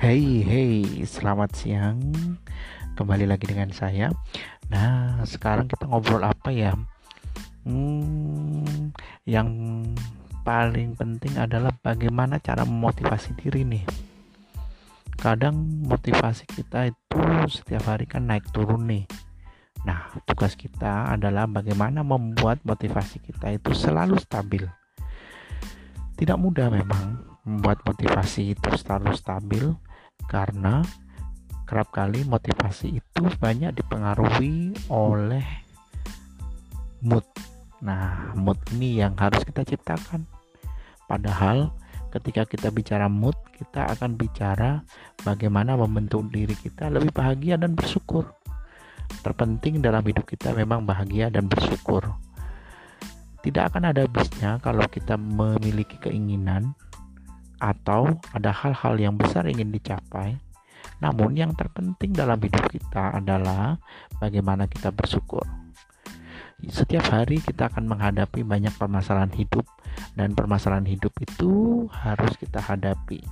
Hey, hey, selamat siang. Kembali lagi dengan saya. Nah, sekarang kita ngobrol apa ya? Hmm, yang paling penting adalah bagaimana cara memotivasi diri nih. Kadang motivasi kita itu setiap hari kan naik turun nih. Nah, tugas kita adalah bagaimana membuat motivasi kita itu selalu stabil. Tidak mudah memang membuat motivasi itu selalu stabil karena kerap kali motivasi itu banyak dipengaruhi oleh mood. Nah, mood ini yang harus kita ciptakan. Padahal ketika kita bicara mood, kita akan bicara bagaimana membentuk diri kita lebih bahagia dan bersyukur. Terpenting dalam hidup kita memang bahagia dan bersyukur. Tidak akan ada habisnya kalau kita memiliki keinginan atau ada hal-hal yang besar ingin dicapai. Namun yang terpenting dalam hidup kita adalah bagaimana kita bersyukur. Setiap hari kita akan menghadapi banyak permasalahan hidup dan permasalahan hidup itu harus kita hadapi.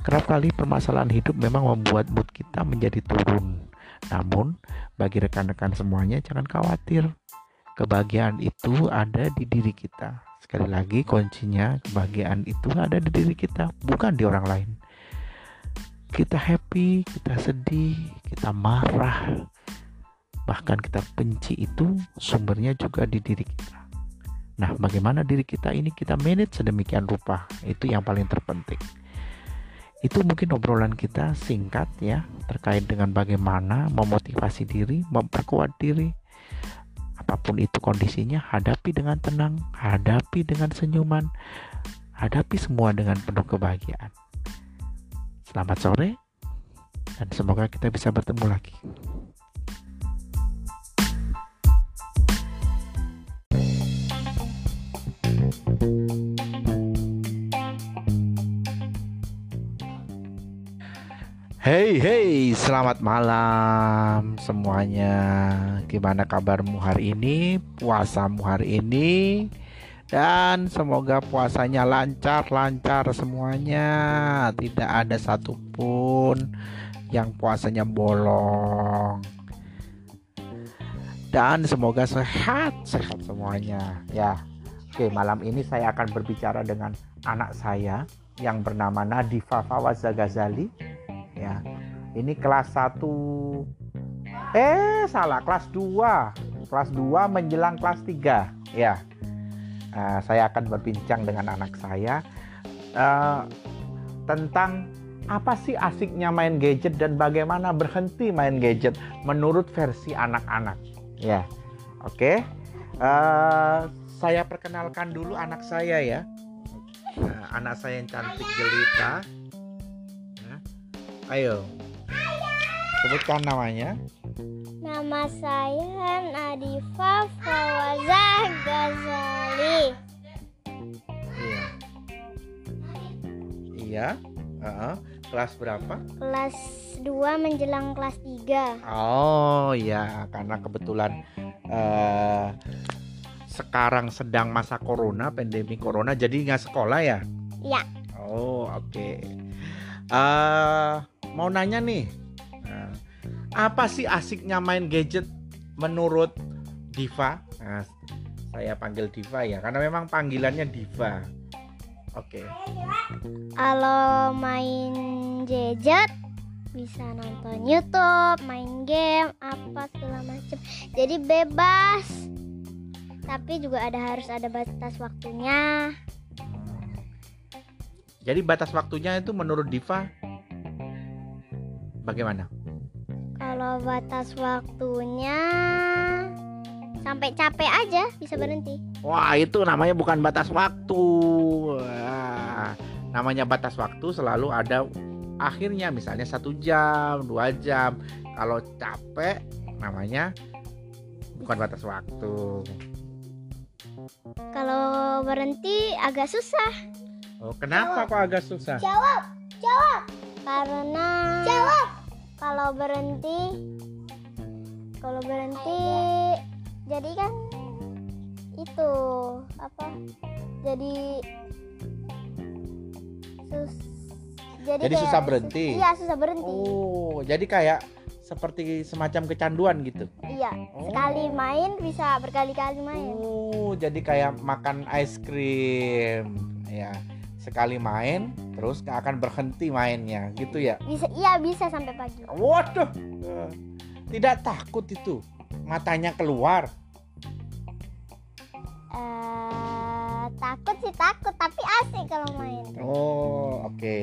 Kerap kali permasalahan hidup memang membuat mood kita menjadi turun. Namun, bagi rekan-rekan semuanya jangan khawatir. Kebahagiaan itu ada di diri kita Sekali lagi kuncinya kebahagiaan itu ada di diri kita, bukan di orang lain. Kita happy, kita sedih, kita marah, bahkan kita benci itu sumbernya juga di diri kita. Nah, bagaimana diri kita ini kita manage sedemikian rupa, itu yang paling terpenting. Itu mungkin obrolan kita singkat ya, terkait dengan bagaimana memotivasi diri, memperkuat diri, apa pun itu kondisinya hadapi dengan tenang hadapi dengan senyuman hadapi semua dengan penuh kebahagiaan. Selamat sore dan semoga kita bisa bertemu lagi Hey hey, selamat malam semuanya. Gimana kabarmu hari ini? Puasamu hari ini? Dan semoga puasanya lancar-lancar semuanya. Tidak ada satupun yang puasanya bolong. Dan semoga sehat-sehat semuanya. Ya. Oke, malam ini saya akan berbicara dengan anak saya yang bernama Nadifa Fawaz Ghazali ya. Ini kelas 1 eh salah. Kelas 2 kelas 2 menjelang kelas 3 ya. Uh, saya akan berbincang dengan anak saya uh, tentang apa sih asiknya main gadget dan bagaimana berhenti main gadget menurut versi anak-anak. Ya. Oke. Okay. uh, eh, saya perkenalkan dulu anak saya ya. Uh, anak saya yang cantik jelita Ayo. Sebutkan namanya. Nama saya Nadifa Fawaza Ghazali. Iya. Iya. Uh -uh. Kelas berapa? Kelas 2 menjelang kelas 3. Oh iya, karena kebetulan uh, sekarang sedang masa corona, pandemi corona, jadi nggak sekolah ya? Iya. Oh oke. Okay. Uh, mau nanya nih nah, apa sih asiknya main gadget menurut Diva? Nah, saya panggil Diva ya karena memang panggilannya Diva. Oke. Okay. kalau main gadget bisa nonton YouTube main game apa segala macam jadi bebas. Tapi juga ada harus ada batas waktunya. Jadi batas waktunya itu menurut Diva bagaimana? Kalau batas waktunya sampai capek aja bisa berhenti. Wah itu namanya bukan batas waktu. Wah, namanya batas waktu selalu ada akhirnya misalnya satu jam, dua jam. Kalau capek namanya bukan batas waktu. Kalau berhenti agak susah. Oh, kenapa jawab. kok agak susah? Jawab, jawab. Karena Jawab. Kalau berhenti kalau berhenti jadi kan itu apa? Jadi sus jadi, Jadi kayak susah berhenti? iya susah berhenti Oh, jadi kayak seperti semacam kecanduan gitu. iya Oh. sekali main bisa berkali-kali main Oh, jadi kayak makan es krim. Ya, sekali main terus nggak akan berhenti mainnya, gitu ya. bisa iya bisa sampai pagi Waduh. eh, Tidak takut itu. Matanya keluar. eh takut sih takut tapi asik kalau main Oh, oke.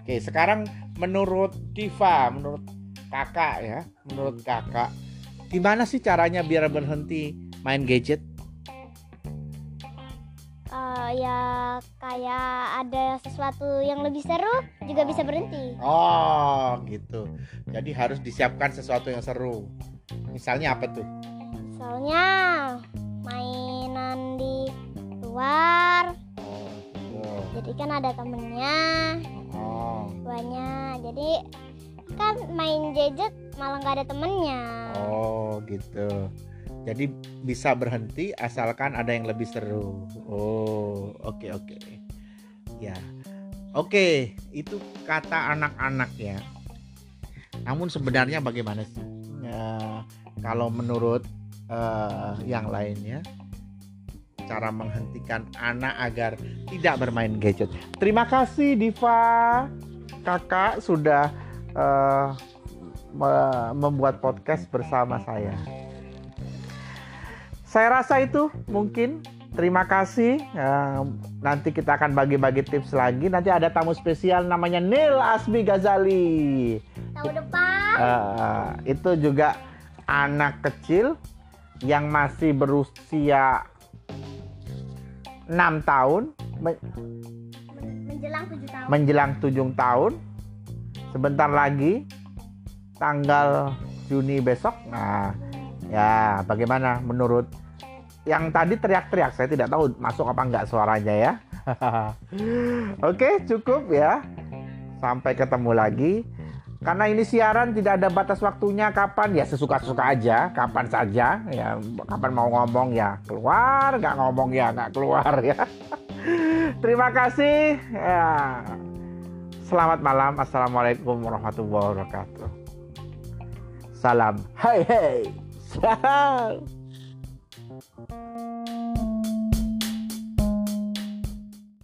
Oke, sekarang menurut Diva, menurut kakak ya, menurut kakak, gimana sih caranya biar berhenti main gadget? Ya kayak ada sesuatu yang lebih seru juga bisa berhenti Oh, gitu. Jadi harus disiapkan sesuatu yang seru. Misalnya apa tuh? soalnya mainan di luar Oh, gitu. jadi kan ada temennya Oh, banyak jadi kan main gadget malah nggak ada temennya oh, gitu. Jadi bisa berhenti asalkan ada yang lebih seru. Oh, oke oke. Ya. Oke, itu kata anak-anak ya. Namun sebenarnya bagaimana sih? Ya, kalau menurut eh, yang lainnya cara menghentikan anak agar tidak bermain gadget. Terima kasih Diva, kakak sudah me- membuat podcast bersama saya. Saya rasa itu mungkin. Terima kasih. Eh, nanti kita akan bagi-bagi tips lagi. Nanti ada tamu spesial namanya Neil Asmi Ghazali. tahun depan Eh, itu juga anak kecil yang masih berusia 6 tahun me- men- menjelang tujuh tahun menjelang 7 tahun. Sebentar lagi tanggal Juni besok. Nah, ya bagaimana menurut yang tadi teriak-teriak saya tidak tahu masuk apa enggak suaranya ya. Oke, cukup ya. Sampai ketemu lagi. Karena ini siaran tidak ada batas waktunya kapan ya sesuka-suka aja, kapan saja ya, kapan mau ngomong ya keluar, nggak ngomong ya nggak keluar ya. Terima kasih. Ya. Selamat malam. Assalamualaikum warahmatullahi wabarakatuh. Salam. Hai hai. Salam. Thank you.